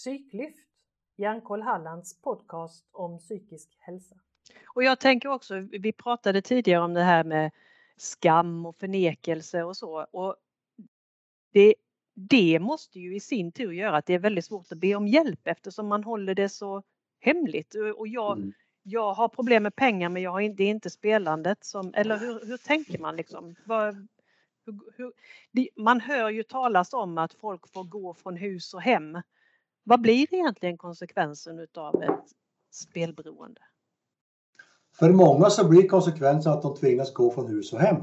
Psyklyft, Hjärnkoll Hallands podcast om psykisk hälsa. Och jag tänker också, vi pratade tidigare om det här med skam och förnekelse och så. Och det, det måste ju i sin tur göra att det är väldigt svårt att be om hjälp eftersom man håller det så hemligt. Och jag, mm. jag har problem med pengar men jag har, det är inte spelandet som, eller hur, hur tänker man liksom? Vad, hur, hur, man hör ju talas om att folk får gå från hus och hem. Vad blir egentligen konsekvensen utav ett spelberoende? För många så blir konsekvensen att de tvingas gå från hus och hem.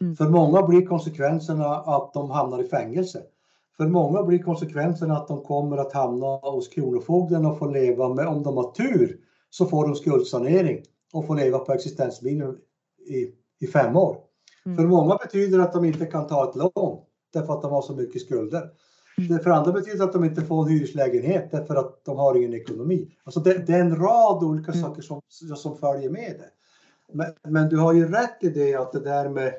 Mm. För många blir konsekvenserna att de hamnar i fängelse. För många blir konsekvenserna att de kommer att hamna hos Kronofogden och få leva med, om de har tur, så får de skuldsanering och får leva på existensminimum i, i fem år. Mm. För många betyder det att de inte kan ta ett lån därför att de har så mycket skulder. Det för andra betyder att de inte får en hyreslägenhet därför att de har ingen ekonomi. Alltså det, det är en rad olika mm. saker som, som följer med det. Men, men, du har ju rätt i det att det där med,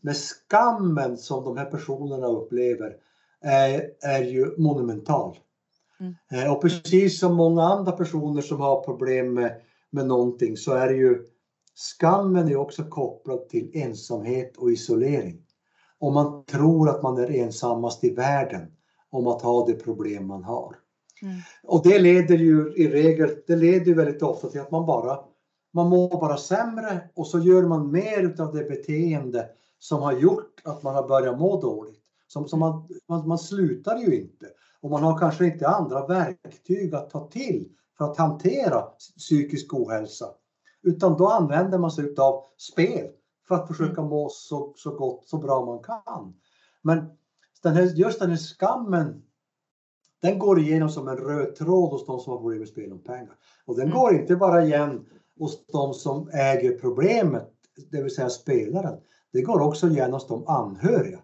med skammen som de här personerna upplever är, är ju monumental. Mm. Eh, och precis som många andra personer som har problem med, med någonting så är ju skammen är också kopplad till ensamhet och isolering. Om man tror att man är ensammast i världen om att ha det problem man har. Mm. Och det leder ju i regel, det leder ju väldigt ofta till att man bara man mår bara sämre och så gör man mer av det beteende som har gjort att man har börjat må dåligt. Som, som man, man, man slutar ju inte och man har kanske inte andra verktyg att ta till för att hantera psykisk ohälsa. Utan då använder man sig av spel för att försöka mm. må så, så gott, så bra man kan. Men den här, just den här skammen, den går igenom som en röd tråd hos de som har problem med spel om pengar. Och den mm. går inte bara igen hos de som äger problemet, det vill säga spelaren. Det går också igen hos de anhöriga.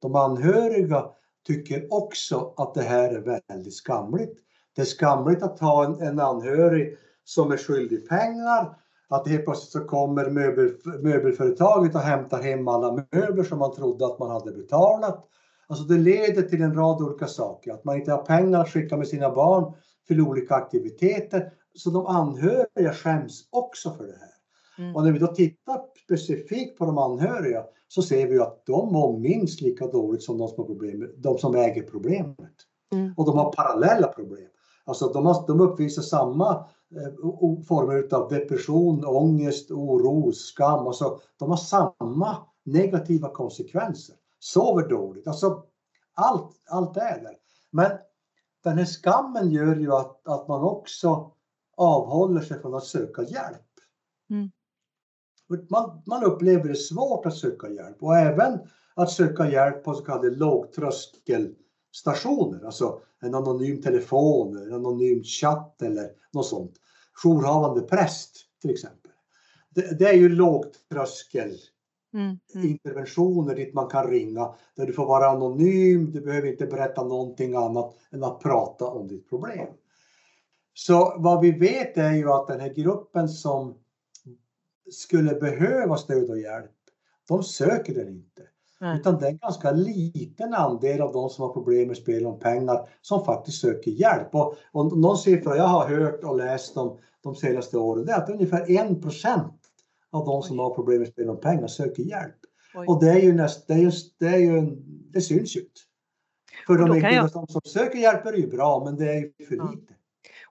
De anhöriga tycker också att det här är väldigt skamligt. Det är skamligt att ha en, en anhörig som är skyldig pengar, att helt plötsligt så kommer möbel, möbelföretaget och hämtar hem alla möbler som man trodde att man hade betalat. Alltså det leder till en rad olika saker, att man inte har pengar att skicka med sina barn till olika aktiviteter. Så de anhöriga skäms också för det här. Mm. Och när vi då tittar specifikt på de anhöriga så ser vi att de mår minst lika dåligt som de som, har problem, de som äger problemet. Mm. Och de har parallella problem. Alltså de, har, de uppvisar samma eh, former av depression, ångest, oro, skam. Alltså, de har samma negativa konsekvenser sover dåligt. Alltså allt, allt är där. Men den här skammen gör ju att, att man också avhåller sig från att söka hjälp. Mm. Man, man upplever det svårt att söka hjälp och även att söka hjälp på så kallade lågtröskelstationer, alltså en anonym telefon, en anonym chatt eller något sånt. Jourhavande präst till exempel. Det, det är ju lågtröskel Mm, mm. interventioner dit man kan ringa där du får vara anonym, du behöver inte berätta någonting annat än att prata om ditt problem. Så vad vi vet är ju att den här gruppen som skulle behöva stöd och hjälp, de söker den inte. Mm. Utan det är en ganska liten andel av de som har problem med spel om pengar som faktiskt söker hjälp. Och, och någon siffra jag har hört och läst om de senaste åren det är att ungefär 1 av de som Oj. har problem med spel om pengar söker hjälp. Oj. Och det är ju näst, det, är just, det, är ju, det syns ju inte. För de, jag... de som söker hjälp är det ju bra men det är ju för ja. lite.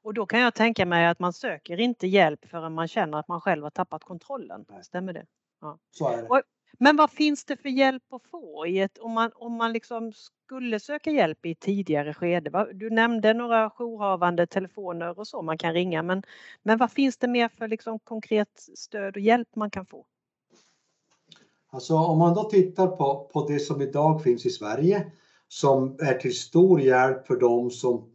Och då kan jag tänka mig att man söker inte hjälp förrän man känner att man själv har tappat kontrollen. Nej. Stämmer det? Ja. Så är det. Och, men vad finns det för hjälp att få i ett, om man, om man liksom skulle söka hjälp i ett tidigare skede? Du nämnde några jourhavande telefoner och så man kan ringa men, men vad finns det mer för liksom konkret stöd och hjälp man kan få? Alltså om man då tittar på, på det som idag finns i Sverige som är till stor hjälp för dem som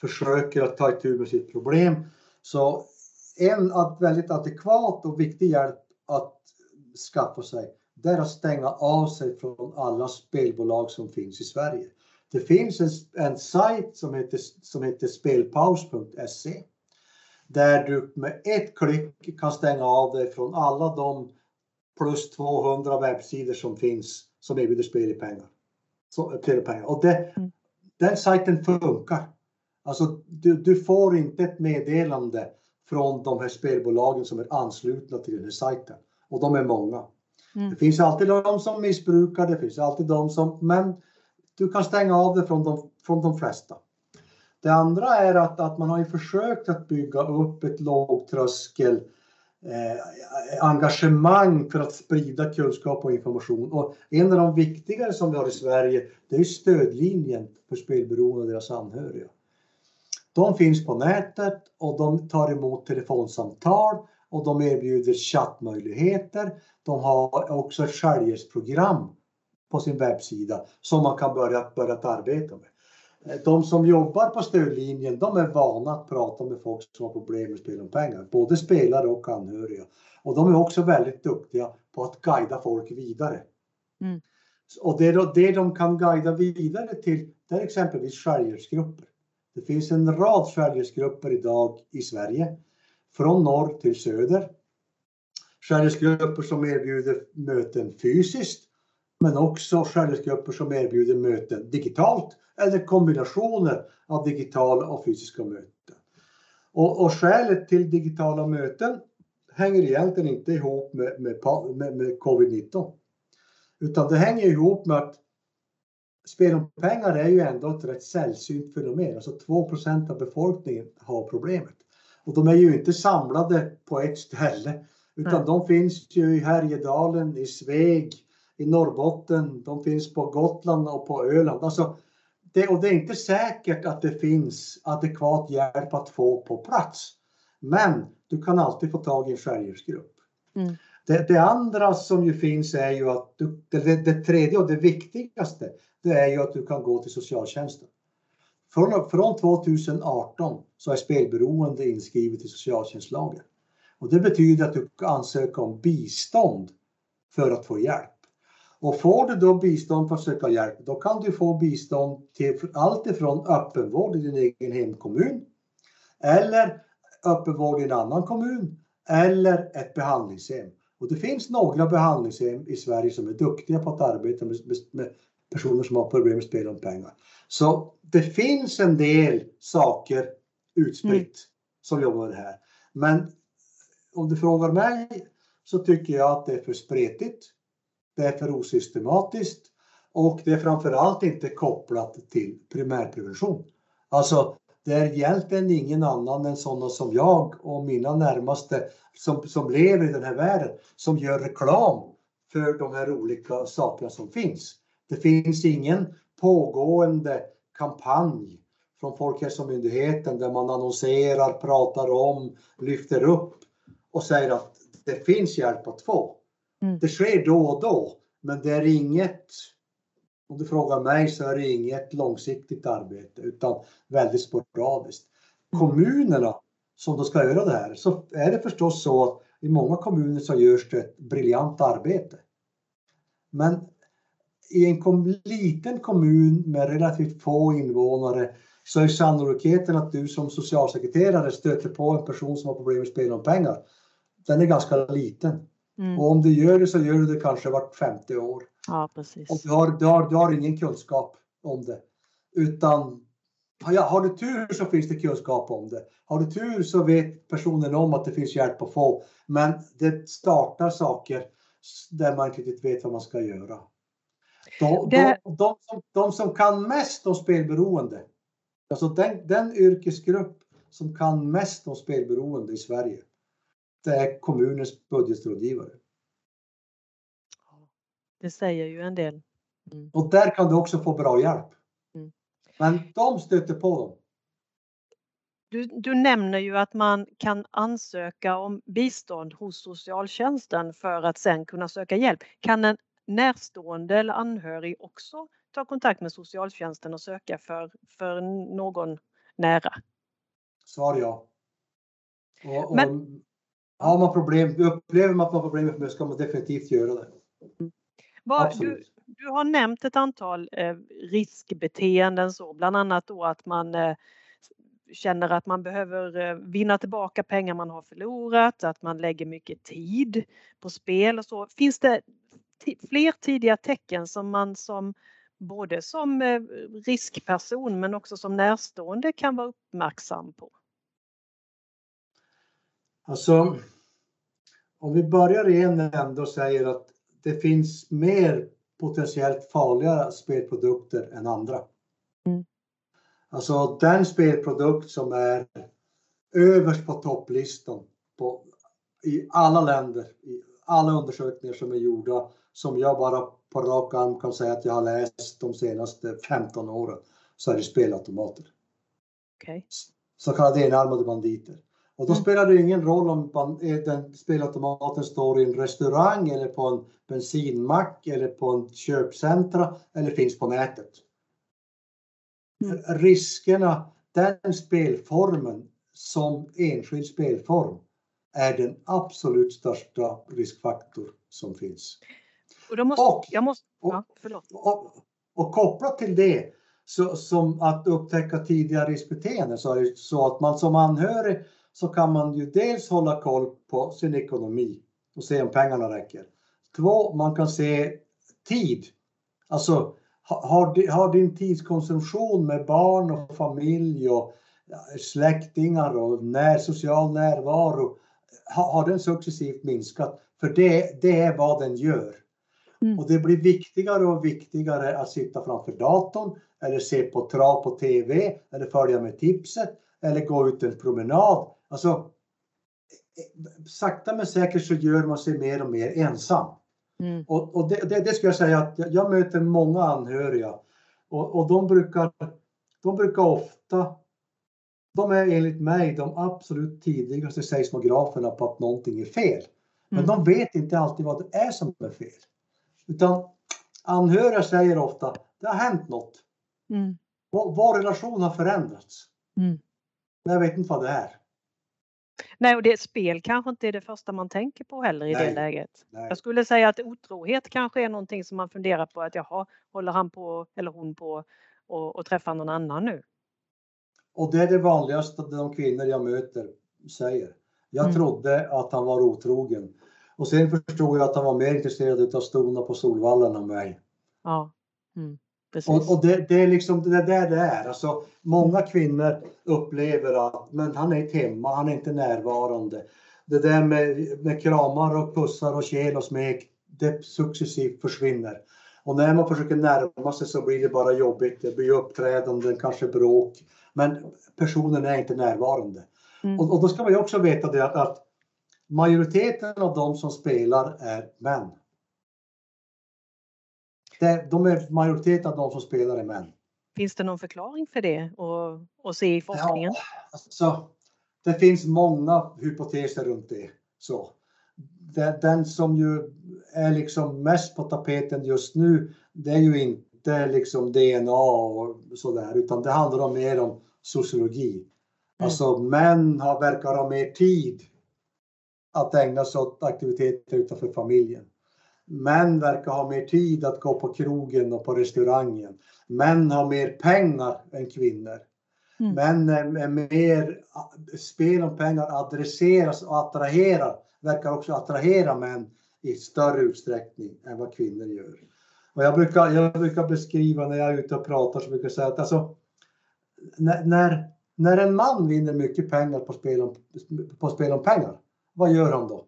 försöker att ta itu med sitt problem. Så en väldigt adekvat och viktig hjälp att skaffa sig det är att stänga av sig från alla spelbolag som finns i Sverige. Det finns en, en sajt som heter, som heter spelpaus.se där du med ett klick kan stänga av dig från alla de plus 200 webbsidor som finns som erbjuder spel i pengar. Så, pengar. Och det, mm. den sajten funkar. Alltså du, du får inte ett meddelande från de här spelbolagen som är anslutna till den här sajten. Och de är många. Mm. Det finns alltid de som missbrukar, det finns alltid de som, men du kan stänga av det från de, från de flesta. Det andra är att, att man har ju försökt att bygga upp ett lågtröskel eh, engagemang för att sprida kunskap och information. Och en av de viktigare som vi har i Sverige, det är stödlinjen för spelberoende och deras anhöriga. De finns på nätet och de tar emot telefonsamtal och de erbjuder chattmöjligheter. De har också ett självhjälpsprogram på sin webbsida som man kan börja, börja arbeta med. De som jobbar på stödlinjen, de är vana att prata med folk som har problem med spel om pengar, både spelare och anhöriga. Och de är också väldigt duktiga på att guida folk vidare. Mm. Och det, det de kan guida vidare till, det är exempelvis självhjälpsgrupper. Det finns en rad självhjälpsgrupper idag i Sverige, från norr till söder. Självhjälpsgrupper som erbjuder möten fysiskt, men också självhjälpsgrupper som erbjuder möten digitalt eller kombinationer av digitala och fysiska möten. Och, och skälet till digitala möten hänger egentligen inte ihop med, med, med, med covid-19. Utan det hänger ihop med att spel om pengar är ju ändå ett rätt sällsynt fenomen. Alltså 2% av befolkningen har problemet. Och de är ju inte samlade på ett ställe utan mm. de finns ju i Härjedalen, i Sveg, i Norrbotten, de finns på Gotland och på Öland. Alltså, det, och det är inte säkert att det finns adekvat hjälp att få på plats. Men du kan alltid få tag i en självhjälpsgrupp. Mm. Det, det, andra som ju finns är ju att du, det, det, tredje och det viktigaste det är ju att du kan gå till socialtjänsten. Från, från 2018 så är spelberoende inskrivet i socialtjänstlagen. Och det betyder att du kan ansöka om bistånd för att få hjälp. Och får du då bistånd för att söka hjälp, då kan du få bistånd till allt ifrån öppenvård i din egen hemkommun eller öppenvård i en annan kommun eller ett behandlingshem. Och det finns några behandlingshem i Sverige som är duktiga på att arbeta med, med personer som har problem med spel om pengar. Så det finns en del saker utspritt mm. som jobbar med det här. Men om du frågar mig så tycker jag att det är för spretigt det är för osystematiskt och det är framförallt inte kopplat till primärprevention. Alltså, det är egentligen ingen annan än sådana som jag och mina närmaste som, som lever i den här världen som gör reklam för de här olika sakerna som finns. Det finns ingen pågående kampanj från Folkhälsomyndigheten där man annonserar, pratar om, lyfter upp och säger att det finns hjälp att få. Mm. Det sker då och då, men det är inget, om du frågar mig så är det inget långsiktigt arbete utan väldigt sporadiskt. Mm. Kommunerna som då ska göra det här så är det förstås så att i många kommuner så görs det ett briljant arbete. Men i en kom liten kommun med relativt få invånare så är sannolikheten att du som socialsekreterare stöter på en person som har problem med spel om pengar, den är ganska liten. Mm. Och om du gör det så gör du det kanske vart 50 år. Ja, precis. Och du har, du, har, du har ingen kunskap om det. Utan ja, har du tur så finns det kunskap om det. Har du tur så vet personen om att det finns hjälp att få. Men det startar saker där man inte riktigt vet vad man ska göra. De, det... de, de, som, de som kan mest om spelberoende, alltså den, den yrkesgrupp som kan mest om spelberoende i Sverige, det är kommunens budgetrådgivare. Det säger ju en del. Mm. Och där kan du också få bra hjälp. Mm. Men de stöter på dem. Du, du, nämner ju att man kan ansöka om bistånd hos socialtjänsten för att sen kunna söka hjälp. Kan en närstående eller anhörig också ta kontakt med socialtjänsten och söka för, för någon nära? Svar ja. Och, Men, har man problem, upplever man att man har problem med ska man definitivt göra det. Var, du, du, har nämnt ett antal eh, riskbeteenden så bland annat då att man eh, känner att man behöver eh, vinna tillbaka pengar man har förlorat, att man lägger mycket tid på spel och så. Finns det fler tidiga tecken som man som både som eh, riskperson men också som närstående kan vara uppmärksam på? Alltså, om vi börjar i en ände och säger att det finns mer potentiellt farliga spelprodukter än andra. Mm. Alltså den spelprodukt som är överst på topplistan på, i alla länder, i alla undersökningar som är gjorda, som jag bara på rak arm kan säga att jag har läst de senaste 15 åren, så är det spelautomater. Okay. Så kallade enarmade banditer. Och då mm. spelar det ingen roll om eh, den spelautomaten står i en restaurang eller på en bensinmack eller på en köpcentra eller finns på nätet. Mm. Riskerna, den spelformen som enskild spelform är den absolut största riskfaktor som finns. Och, då måste, och, jag måste, ja, förlåt. Och, och, och kopplat till det, så, som att upptäcka tidiga riskbeteenden, så är det så att man som anhörig så kan man ju dels hålla koll på sin ekonomi och se om pengarna räcker. Två, man kan se tid. Alltså, har, har din tidskonsumtion med barn och familj och släktingar och när, social närvaro, har, har den successivt minskat? För det, det är vad den gör. Mm. Och det blir viktigare och viktigare att sitta framför datorn eller se på trav på TV eller följa med tipset eller gå ut en promenad. Alltså, sakta men säkert så gör man sig mer och mer ensam. Mm. Och, och det, det, det skulle jag säga att jag, jag möter många anhöriga och, och de, brukar, de brukar ofta, de är enligt mig de absolut tidigaste seismograferna på att någonting är fel. Men mm. de vet inte alltid vad det är som är fel. Utan anhöriga säger ofta, det har hänt något. Mm. Vår, vår relation har förändrats. Mm. Men jag vet inte vad det är. Nej, och det spel kanske inte är det första man tänker på heller i nej, det läget. Nej. Jag skulle säga att otrohet kanske är någonting som man funderar på att jaha, håller han på eller hon på och, och träffar någon annan nu? Och det är det vanligaste de kvinnor jag möter säger. Jag mm. trodde att han var otrogen. Och sen förstod jag att han var mer intresserad av stona på Solvallen än mig. Ja. Mm. Och, och det, det, är liksom det där det är. Alltså, många kvinnor upplever att men han är inte hemma, han är inte närvarande. Det där med, med kramar och pussar och kel och smek, det successivt försvinner. Och när man försöker närma sig så blir det bara jobbigt. Det blir uppträdanden, kanske bråk. Men personen är inte närvarande. Mm. Och, och, då ska man ju också veta det att, att majoriteten av de som spelar är män de är majoriteten av de som spelar är män. Finns det någon förklaring för det och, och se i forskningen? Ja, alltså, det finns många hypoteser runt det. Så. Den som ju är liksom mest på tapeten just nu, det är ju inte liksom DNA och sådär, utan det handlar om mer om sociologi. Mm. Alltså män har, verkar ha mer tid att ägna sig åt aktiviteter utanför familjen. Män verkar ha mer tid att gå på krogen och på restaurangen. Män har mer pengar än kvinnor. Mm. Män är, är mer, spel om pengar adresseras och attraherar, verkar också attrahera män i större utsträckning än vad kvinnor gör. Och jag, brukar, jag brukar beskriva när jag är ute och pratar så brukar jag säga att alltså, när, när, när en man vinner mycket pengar på spel om, på spel om pengar, vad gör han då?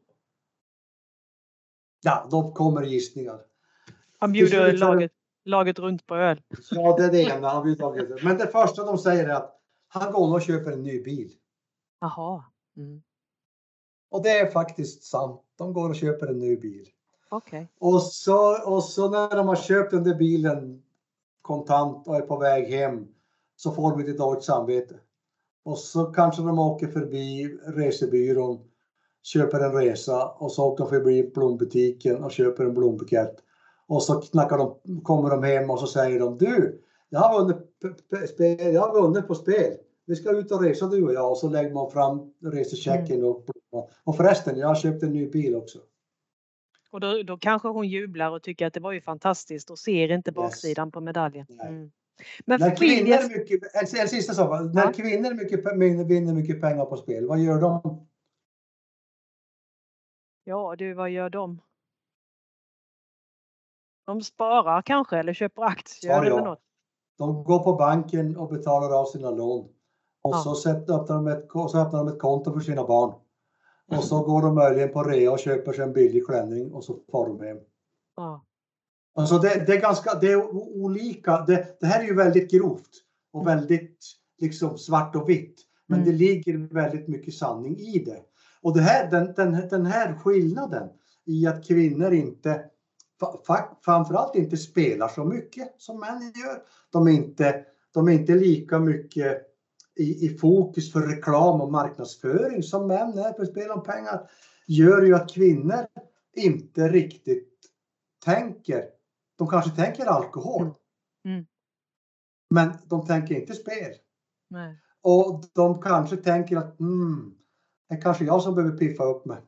Ja, då kommer gissningar. Han bjuder laget, laget runt på öl. Ja, det är det ena. Han bjuder Men det första de säger är att han går och köper en ny bil. Jaha. Mm. Och det är faktiskt sant. De går och köper en ny bil. Okay. Och, så, och så när de har köpt den där bilen kontant och är på väg hem så får de lite dåligt samvete. Och så kanske de åker förbi resebyrån köper en resa och så åker de förbi blombutiken och köper en blombukett. Och så knackar de, kommer de hem och så säger de du, jag har vunnit, spel, jag har vunnit på spel. Vi ska ut och resa du och jag och så lägger man fram resechecken mm. och, och förresten, jag har köpt en ny bil också. Och då, då kanske hon jublar och tycker att det var ju fantastiskt och ser inte baksidan yes. på medaljen. Mm. Men när kvinnor mycket, en, en sista sak, när ja. kvinnor mycket, vinner mycket pengar på spel, vad gör de? Ja du, vad gör de? De sparar kanske eller köper aktier Ja, ja. eller något. De går på banken och betalar av sina lån. Och Ja. så, sätter, öppnar de ett, så öppnar de ett konto för sina barn. Och så går de möjligen på rea och köper sig en billig klänning och så far de hem. Ja. Alltså det, det är ganska, det är olika. Det, det här är ju väldigt grovt och väldigt liksom svart och vitt. Men Mm. det ligger väldigt mycket sanning i det. Och det här, den, den, den här skillnaden i att kvinnor inte, framförallt inte spelar så mycket som män gör. De är inte, de är inte lika mycket i, i fokus för reklam och marknadsföring som män är för spel om pengar. Gör ju att kvinnor inte riktigt tänker. De kanske tänker alkohol. Mm. Men de tänker inte spel. Nej. Och de kanske tänker att mm, det är kanske jag som behöver piffa upp mig.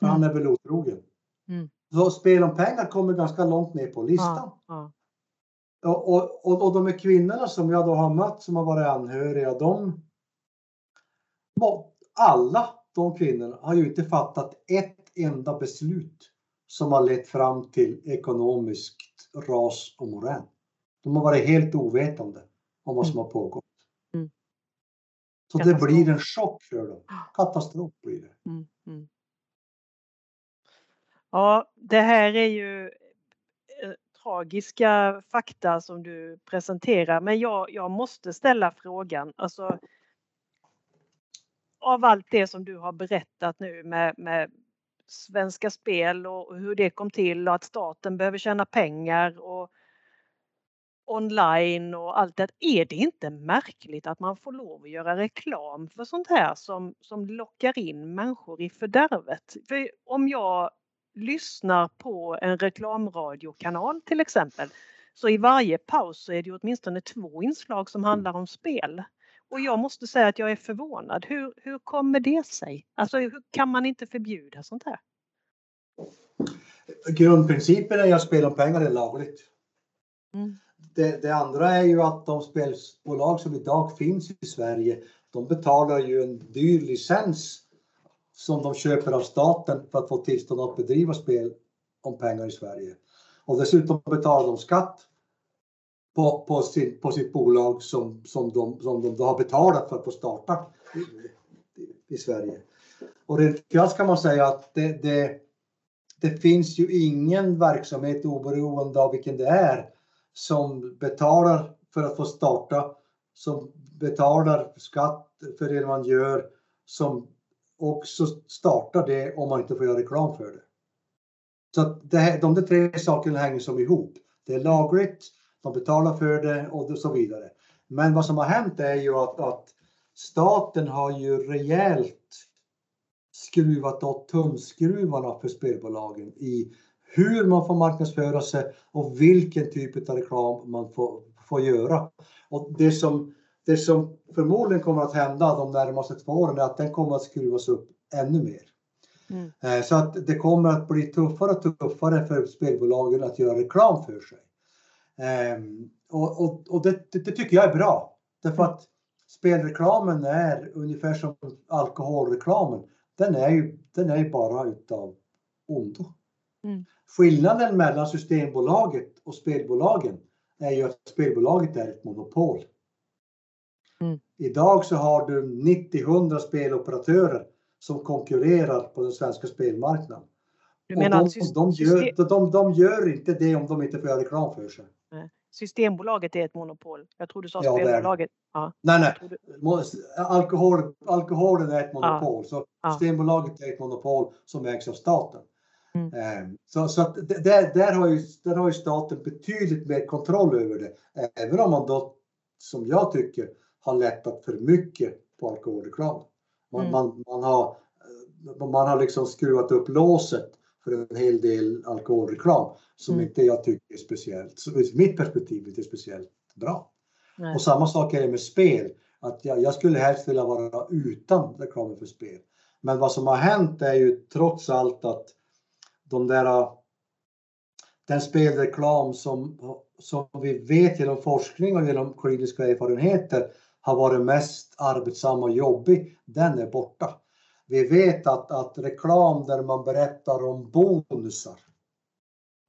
För han är väl otrogen. Mm. Så spel om pengar kommer ganska långt ner på listan. Ja. Ja. Och, och, och, och de här kvinnorna som jag då har mött som har varit anhöriga, de alla de kvinnorna har ju inte fattat ett enda beslut som har lett fram till ekonomiskt ras och morän. De har varit helt ovetande om vad som har pågått. Så det blir en chock för dem. Katastrof blir det. Mm, mm. Ja, det här är ju eh, tragiska fakta som du presenterar, men jag, jag måste ställa frågan. Alltså, av allt det som du har berättat nu med, med Svenska Spel och hur det kom till och att staten behöver tjäna pengar och online och allt det. Är det inte märkligt att man får lov att göra reklam för sånt här som, som lockar in människor i fördärvet? För om jag lyssnar på en reklamradiokanal till exempel så i varje paus så är det åtminstone två inslag som handlar om spel. Och jag måste säga att jag är förvånad. Hur, hur kommer det sig? Alltså hur kan man inte förbjuda sånt här? Grundprincipen är att spel om pengar är lagligt. Mm. Det, det andra är ju att de spelbolag som idag finns i Sverige, de betalar ju en dyr licens som de köper av staten för att få tillstånd att bedriva spel om pengar i Sverige. Och dessutom betalar de skatt på, på, sin, på sitt bolag som, som, de, som de har betalat för att få starta i, i, i Sverige. Och rent krasst kan man säga att det, det, det finns ju ingen verksamhet oberoende av vilken det är som betalar för att få starta, som betalar skatt för det man gör, som också startar det om man inte får göra reklam för det. Så att det här, de där tre sakerna hänger som ihop. Det är lagligt, de betalar för det och så vidare. Men vad som har hänt är ju att, att staten har ju rejält skruvat åt tumskruvarna för spelbolagen i hur man får marknadsföra sig och vilken typ av reklam man får, får göra. Och det som, det som förmodligen kommer att hända de närmaste två åren är att den kommer att skruvas upp ännu mer. Mm. Eh, Så att det kommer att bli tuffare och tuffare för spelbolagen att göra reklam för sig. Ehm, Och, och, och det, det, det tycker jag är bra. Därför att spelreklamen är ungefär som alkoholreklamen. Den är ju, den är ju bara utav ondo. Mm. Skillnaden mellan Systembolaget och spelbolagen är ju att spelbolaget är ett monopol. Mm. Idag så har du 90-100 speloperatörer som konkurrerar på den svenska spelmarknaden. Du Och menar de, att de, gör, de, de gör inte det om de inte får göra reklam för sig. Systembolaget är ett monopol. Jag tror du sa Ja, spelbolaget. Ja, Nej, nej. Alkohol, alkoholen är ett monopol. Så Ja. Systembolaget är ett monopol som ägs av staten. Mm. Eh, Så, så där, där, har ju, där har ju staten betydligt mer kontroll över det. Även om man då, som jag tycker, har lättat för mycket på alkoholreklam. Man, Mm. man, man, har, eh, man har liksom skruvat upp låset för en hel del alkoholreklam som Mm. inte jag tycker är speciellt, så ur mitt perspektiv inte är speciellt bra. Nej. Och samma sak är det med spel. Att jag, jag skulle helst vilja vara utan reklamen för spel. Men vad som har hänt är ju trots allt att de där den spelreklam som, som vi vet genom forskning och genom kliniska erfarenheter har varit mest arbetsam och jobbig, den är borta. Vi vet att, att reklam där man berättar om bonusar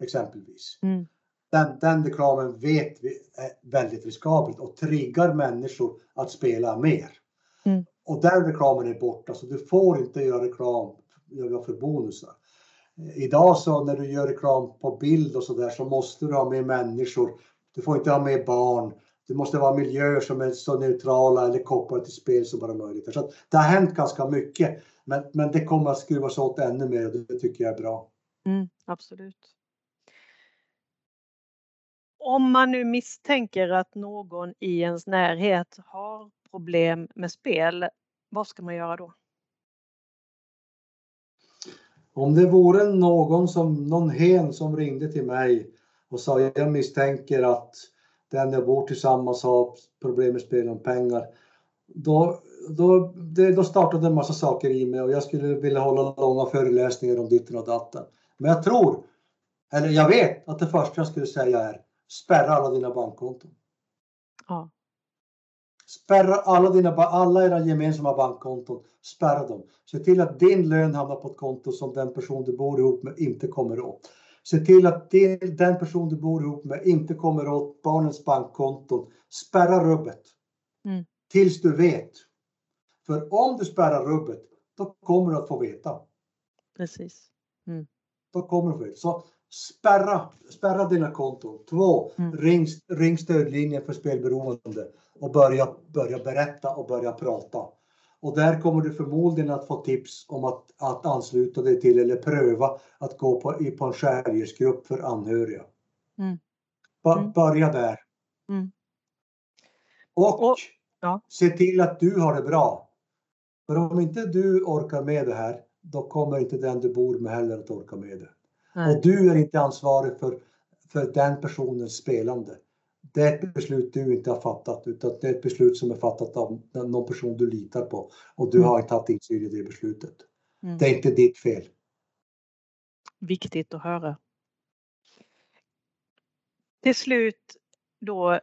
exempelvis Mm. Den, den reklamen vet vi är väldigt riskabelt och triggar människor att spela mer. Mm. Och den reklamen är borta, så du får inte göra reklam för bonusar. Idag så när du gör reklam på bild och så där så måste du ha med människor. Du får inte ha med barn. Det måste vara miljöer som är så neutrala eller kopplade till spel som bara möjligt. Så det har hänt ganska mycket. Men, men det kommer att skruvas åt ännu mer och det tycker jag är bra. Mm, absolut. Om man nu misstänker att någon i ens närhet har problem med spel, vad ska man göra då? Om det vore någon som, någon hen som ringde till mig och sa jag misstänker att den jag bor tillsammans har problem med spel om pengar. Då, då, det, då startade en massa saker i mig och jag skulle vilja hålla långa föreläsningar om ditten och datten. Men jag tror, eller jag vet att det första jag skulle säga är spärra alla dina bankkonton. Ja. Spärra alla, dina, alla era gemensamma bankkonton. Spärra dem. Se till att din lön hamnar på ett konto som den person du bor ihop med inte kommer åt. Se till att din, den person du bor ihop med inte kommer åt barnens bankkonton. Spärra rubbet. Mm. Tills du vet. För om du spärrar rubbet, då kommer du att få veta. Precis. Mm. Då kommer du att få veta. Så spärra, spärra dina konton. Två, Mm. ring, ring stödlinjen för spelberoende och börja, börja berätta och börja prata. Och där kommer du förmodligen att få tips om att, att ansluta dig till eller pröva att gå på, i- på en skärgårdsgrupp för anhöriga. Mm. Mm. Börja där. Mm. Och, Och- ja. se till att du har det bra. För om inte du orkar med det här, då kommer inte den du bor med heller att orka med det. Nej. Och du är inte ansvarig för, för den personens spelande. Det är ett beslut du inte har fattat utan det är ett beslut som är fattat av någon person du litar på och du Mm. har inte haft insyn i det beslutet. Mm. Det är inte ditt fel. Viktigt att höra. Till slut då,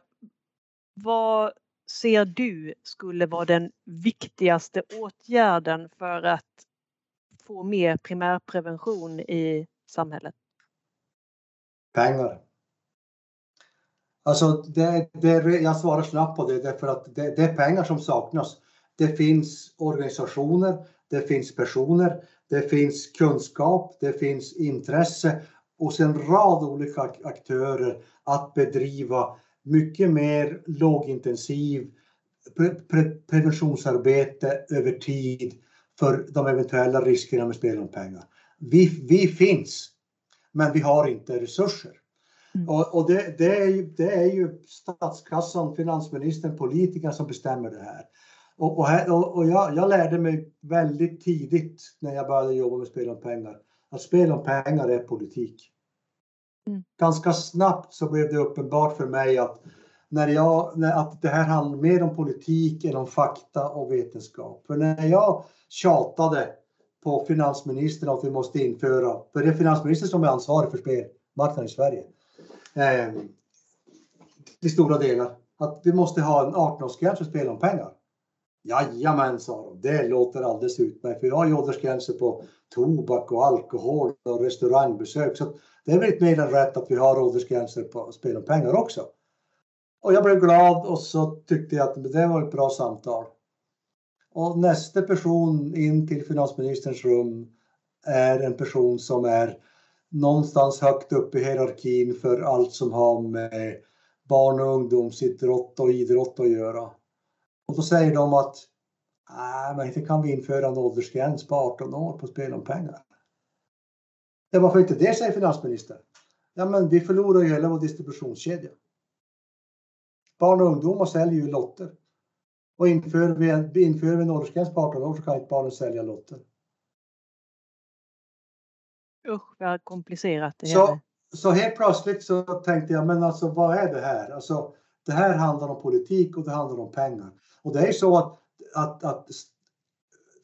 vad ser du skulle vara den viktigaste åtgärden för att få mer primärprevention i samhället? Pengar. Alltså, det, det, jag svarar snabbt på det därför att det, det är pengar som saknas. Det finns organisationer, det finns personer, det finns kunskap, det finns intresse hos en rad olika aktörer att bedriva mycket mer lågintensiv pre, pre, preventionsarbete över tid för de eventuella riskerna med spel om pengar. Vi, vi finns, men vi har inte resurser. Mm. Och, och det, det, är ju, det är ju statskassan, finansministern, politikerna som bestämmer det här. Och, och, här, och, och jag, jag lärde mig väldigt tidigt när jag började jobba med spel om pengar att spel om pengar är politik. Mm. Ganska snabbt så blev det uppenbart för mig att, när jag, när, att det här handlar mer om politik än om fakta och vetenskap. För när jag tjatade på finansministern att vi måste införa, för det är finansministern som är ansvarig för spelmarknaden i Sverige. Eh, till stora delar. Att vi måste ha en 18-årsgräns för spel om pengar. Jajamän, sa de. Det låter alldeles utmärkt. För vi har ju åldersgränser på tobak och alkohol och restaurangbesök. Så det är väl mer än rätt att vi har åldersgränser på spel om pengar också. Och jag blev glad och så tyckte jag att det var ett bra samtal. Och nästa person in till finansministerns rum är en person som är någonstans högt upp i hierarkin för allt som har med barn och ungdomsidrott och idrott att göra. Och då säger de att nej, men inte kan vi införa en åldersgräns på 18 år på spel om pengar. Ja, varför inte det, säger finansministern. Ja, men vi förlorar ju hela vår distributionskedja. Barn och ungdomar säljer ju lotter. Och inför vi inför vi en åldersgräns på 18 år så kan inte barnen sälja lotter. Usch vad komplicerat det Så, är. så helt plötsligt så tänkte jag, men alltså vad är det här? Alltså, det här handlar om politik och det handlar om pengar. Och det är så att, att, att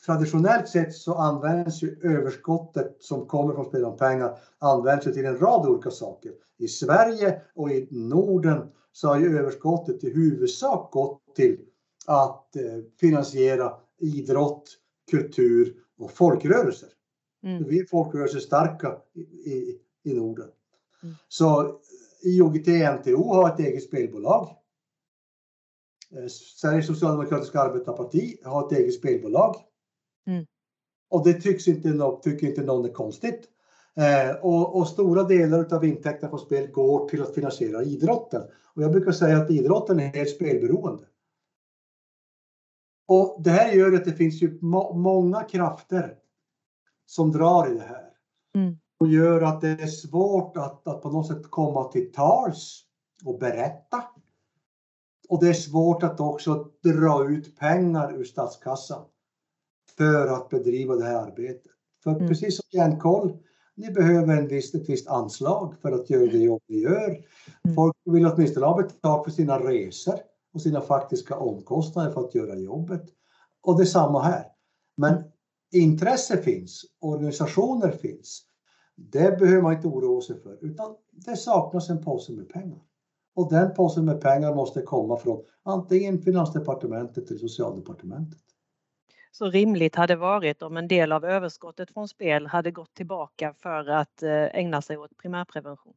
traditionellt sett så används ju överskottet som kommer från spel om pengar används ju till en rad olika saker. I Sverige och i Norden så har ju överskottet i huvudsak gått till att eh, finansiera idrott, kultur och folkrörelser. Mm. Vi är folkrörelsestarka i, i, i Norden. Mm. Så IOGT-NTO har ett eget spelbolag. Eh, Sveriges socialdemokratiska arbetarparti har ett eget spelbolag. Mm. Och det tycks inte, tycker inte någon är konstigt. Eh, och, och, stora delar av intäkterna på spel går till att finansiera idrotten. Och jag brukar säga att idrotten är helt spelberoende. Och det här gör att det finns ju må många krafter som drar i det här. Mm. Och gör att det är svårt att, att på något sätt komma till tals och berätta. Och det är svårt att också dra ut pengar ur statskassan för att bedriva det här arbetet. För mm. precis som Järnkoll, ni behöver en viss, ett visst anslag för att göra det jobb ni gör. Mm. Folk vill åtminstone ha betalt för sina resor och sina faktiska omkostnader för att göra jobbet. Och det är samma här. Men intresse finns, organisationer finns. Det behöver man inte oroa sig för, utan det saknas en påse med pengar. Och den påsen med pengar måste komma från antingen Finansdepartementet eller Socialdepartementet. Så rimligt hade varit om en del av överskottet från spel hade gått tillbaka för att eh, ägna sig åt primärprevention.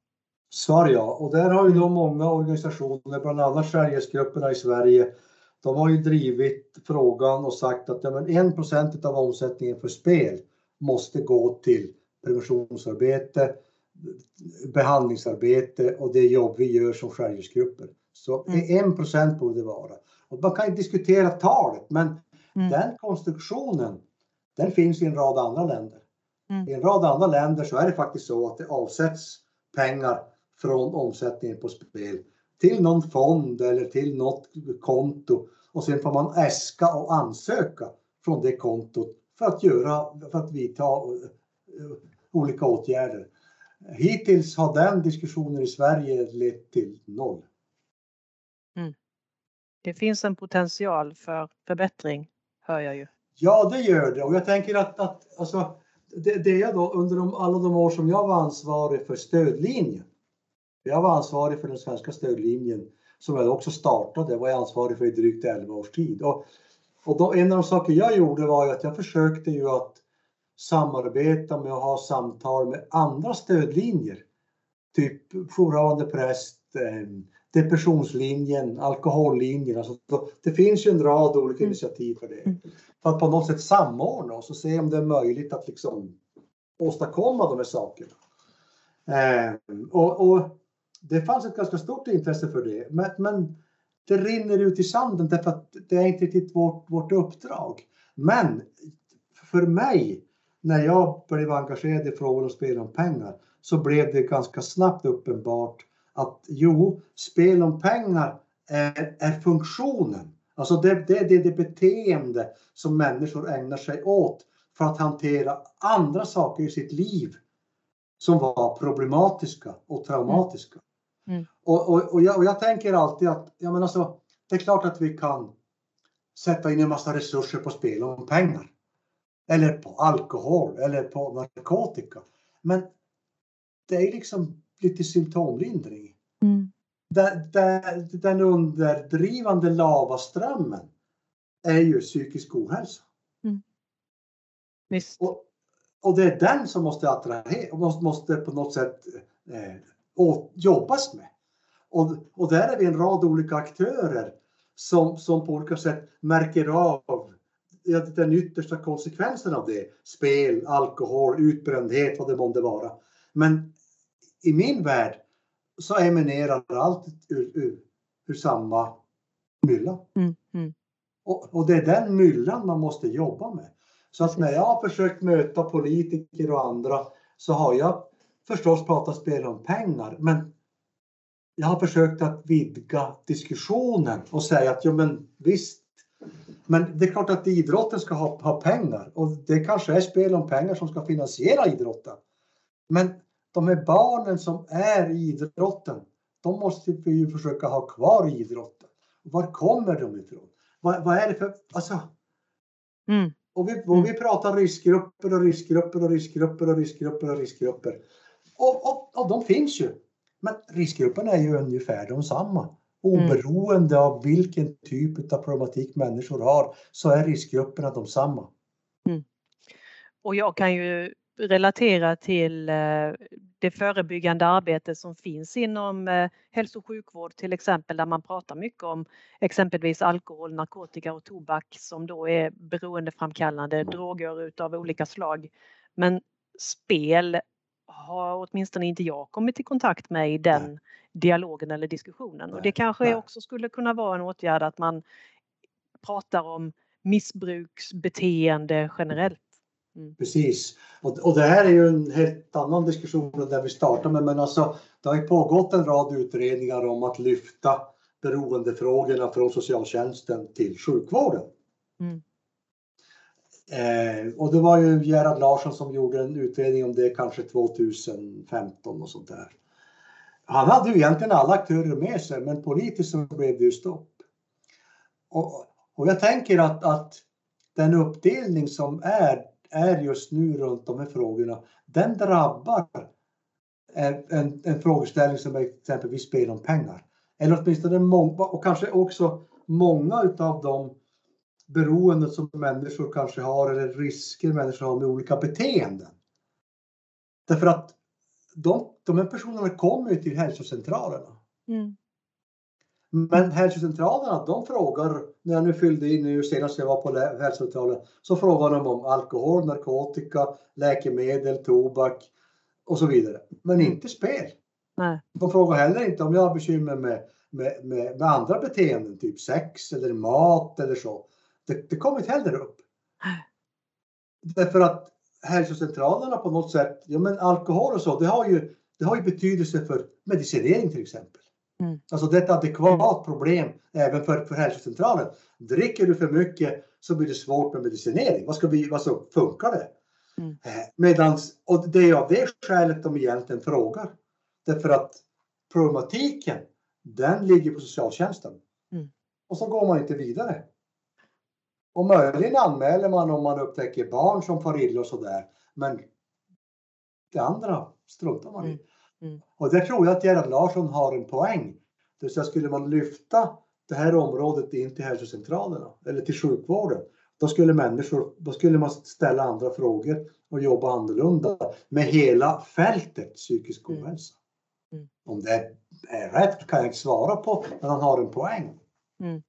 Svar ja, och där har ju då många organisationer, bland annat Sverigesgrupperna i Sverige, de har ju drivit frågan och sagt att ja, men 1 av omsättningen för spel måste gå till preventionsarbete, behandlingsarbete och det jobb vi gör som Sverigesgrupper. Så mm. 1 procent borde det vara. Och man kan ju diskutera talet, men mm. den konstruktionen, den finns i en rad andra länder. Mm. I en rad andra länder så är det faktiskt så att det avsätts pengar från omsättningen på spel till någon fond eller till något konto och sen får man äska och ansöka från det kontot för att göra, för att vidta eh, olika åtgärder. Hittills har den diskussionen i Sverige lett till noll. Mm. Det finns en potential för förbättring, hör jag ju. Ja, det gör det och jag tänker att, att alltså, det, det är då under de, alla de år som jag var ansvarig för stödlinjen jag var ansvarig för den svenska stödlinjen som jag också startade, var jag ansvarig för i drygt 11 års tid. Och, och då, en av de saker jag gjorde var ju att jag försökte ju att samarbeta med och ha samtal med andra stödlinjer. Typ jourhavande präst, eh, depressionslinjen, alkohollinjen. Alltså, det finns ju en rad olika mm. initiativ för det. Mm. För att på något sätt samordna oss och se om det är möjligt att liksom åstadkomma de här sakerna. Eh, och, och det fanns ett ganska stort intresse för det. Men, men det rinner ut i sanden därför att det är inte riktigt vårt, vårt uppdrag. Men för mig, när jag blev engagerad i frågor om spel om pengar, så blev det ganska snabbt uppenbart att jo, spel om pengar är, är funktionen. Alltså det, det, det är det beteende som människor ägnar sig åt för att hantera andra saker i sitt liv som var problematiska och traumatiska. Mm. Och, och, och, jag, och, jag, tänker alltid att ja, men alltså, det är klart att vi kan sätta in en massa resurser på spel om pengar. Eller på alkohol eller på narkotika. Men det är liksom lite symptomlindring. Mm. Den, den, den underdrivande lavaströmmen är ju psykisk ohälsa. Mm. Och, och det är den som måste attrahera och måste, måste på något sätt eh, jobbas med. Och, och där är vi en rad olika aktörer som, som på olika sätt märker av den yttersta konsekvensen av det. Spel, alkohol, utbrändhet, vad det månde vara. Men i min värld så eminerar allt ur, ur, ur samma mylla. Mm, mm. Och, och, det är den myllan man måste jobba med. Så att när jag har försökt möta politiker och andra så har jag förstås pratat spel om pengar, men jag har försökt att vidga diskussionen och säga att jo men visst, men det är klart att idrotten ska ha, ha pengar och det kanske är spel om pengar som ska finansiera idrotten. Men de här barnen som är i idrotten, de måste vi ju försöka ha kvar i idrotten. Var kommer de ifrån? Vad, vad är det för, alltså. Mm. Och vi, och vi pratar riskgrupper och riskgrupper och riskgrupper och riskgrupper och riskgrupper. Och, och, och de finns ju. Men riskgrupperna är ju ungefär de samma. Oberoende mm. av vilken typ av problematik människor har så är riskgrupperna de samma. Mm. Och jag kan ju relatera till eh, det förebyggande arbete som finns inom eh, hälso och sjukvård till exempel där man pratar mycket om exempelvis alkohol, narkotika och tobak som då är beroendeframkallande droger utav olika slag. Men spel har åtminstone inte jag kommit i kontakt med i den Nej. dialogen eller diskussionen och det kanske Nej. också skulle kunna vara en åtgärd att man pratar om missbruksbeteende generellt. Mm. Precis. Och, och det här är ju en helt annan diskussion än där vi startade med. Men alltså, det har ju pågått en rad utredningar om att lyfta beroendefrågorna från socialtjänsten till sjukvården. Mm. Eh, och det var ju Gerhard Larsson som gjorde en utredning om det kanske 2015 och sånt där. Han hade ju egentligen alla aktörer med sig men politiskt så blev det ju stopp. Och, och jag tänker att, att den uppdelning som är är just nu runt de här frågorna, den drabbar en, en frågeställning som exempelvis spel om pengar. Eller åtminstone många, och kanske också många utav de beroenden som människor kanske har eller risker människor har med olika beteenden. Därför att de, de här personerna kommer ju till hälsocentralerna. Mm. Men hälsocentralerna de frågar, när jag nu fyllde in nu senast jag var på hälsocentralen, så frågar de om alkohol, narkotika, läkemedel, tobak och så vidare. Men inte spel. Nej. De frågar heller inte om jag har bekymmer med, med, med, med andra beteenden, typ sex eller mat eller så. Det, det kommer inte heller upp. Därför att hälsocentralerna på något sätt, ja men alkohol och så, det har ju, det har ju betydelse för medicinering till exempel. Mm. Alltså det är ett adekvat problem även för, för hälsocentralen. Dricker du för mycket så blir det svårt med medicinering. Vad ska vi, alltså, funkar det? Mm. Eh, medans, och det är av det skälet de egentligen frågar. Därför att problematiken, den ligger på socialtjänsten. Mm. Och så går man inte vidare. Och möjligen anmäler man om man upptäcker barn som far illa och sådär. Men det andra struntar man i. Mm. Mm. Och där tror jag att Gerhard Larsson har en poäng. Det vill säga skulle man lyfta det här området in till hälsocentralerna eller till sjukvården. Då skulle människor, då skulle man ställa andra frågor och jobba annorlunda med hela fältet psykisk mm. ohälsa. Mm. Om det är rätt kan jag inte svara på, men han har en poäng. Mm.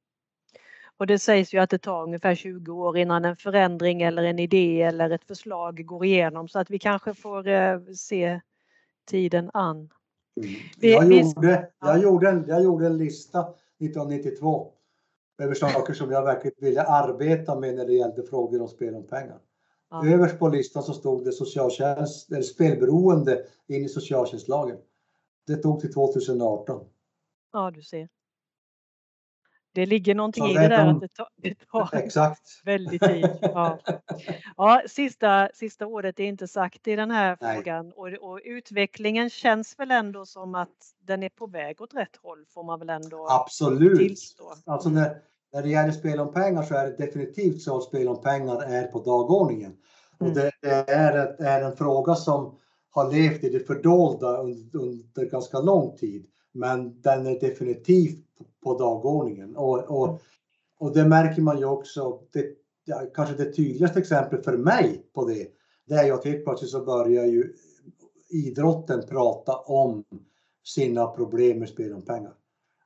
Och det sägs ju att det tar ungefär 20 år innan en förändring eller en idé eller ett förslag går igenom så att vi kanske får eh, se tiden an. Mm. Jag, gjorde, jag, gjorde en, jag gjorde en lista 1992 över saker som jag verkligen ville arbeta med när det gällde frågor om spel om pengar. Ja. Överst på listan så stod det socialtjänst, eller spelberoende in i socialtjänstlagen. Det tog till 2018. Ja, du ser. Det ligger någonting i det där att det tar, det tar Exakt. väldigt tid. Ja. Ja, sista, sista ordet är inte sagt i den här Nej. frågan och, och, utvecklingen känns väl ändå som att den är på väg åt rätt håll får man väl ändå Absolut. tillstå. Alltså när, när det gäller spel om pengar så är det definitivt så att spel om pengar är på dagordningen. Mm. Och det, det är, är en fråga som har levt i det fördolda under, under ganska lång tid. Men den är definitivt på dagordningen. Och, och, och det märker man ju också. Det, kanske det tydligaste exemplet för mig på det, det är ju att helt plötsligt så börjar ju idrotten prata om sina problem med spel om pengar.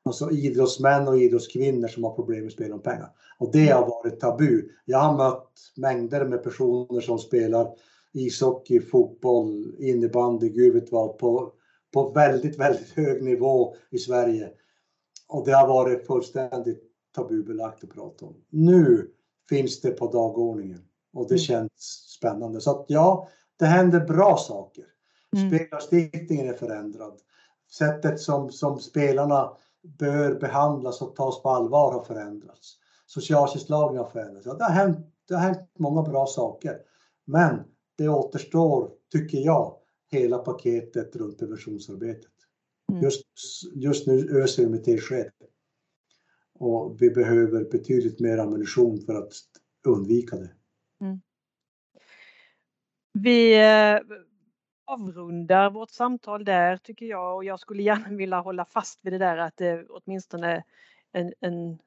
Alltså idrottsmän och idrottskvinnor som har problem med spel om pengar. Och det har varit tabu. Jag har mött mängder med personer som spelar ishockey, fotboll, innebandy, gud vet vad, på, på väldigt, väldigt hög nivå i Sverige. Och det har varit fullständigt tabubelagt att prata om. Nu finns det på dagordningen och det mm. känns spännande. Så att ja, det händer bra saker. Mm. Spellagstiftningen är förändrad. Sättet som, som spelarna bör behandlas och tas på allvar har förändrats. Socialtjänstlagen har förändrats. Ja, det, har hänt, det har hänt många bra saker. Men det återstår, tycker jag, hela paketet runt preventionsarbetet. Mm. Just, just nu öser vi med tesked. Och vi behöver betydligt mer ammunition för att undvika det. Mm. Vi eh, avrundar vårt samtal där tycker jag och jag skulle gärna vilja hålla fast vid det där att det åtminstone en, en,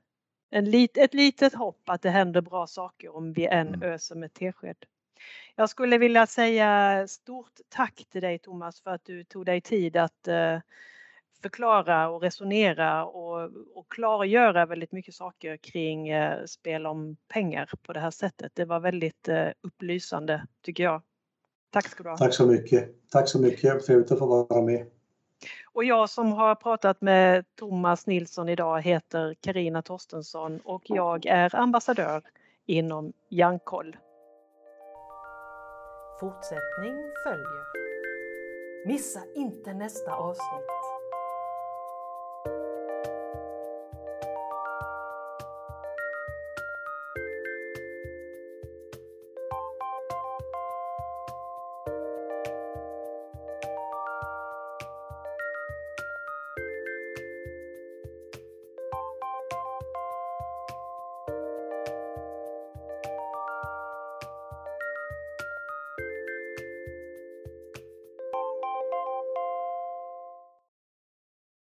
en lit, ett litet hopp att det händer bra saker om vi än mm. öser med tesked. Jag skulle vilja säga stort tack till dig Thomas för att du tog dig tid att eh, förklara och resonera och, och klargöra väldigt mycket saker kring eh, spel om pengar på det här sättet. Det var väldigt eh, upplysande tycker jag. Tack ska du ha. Tack så mycket. Tack så mycket. Trevligt att få vara med. Och jag som har pratat med Thomas Nilsson idag heter Karina Torstensson och jag är ambassadör inom Hjärnkoll. Fortsättning följer. Missa inte nästa avsnitt.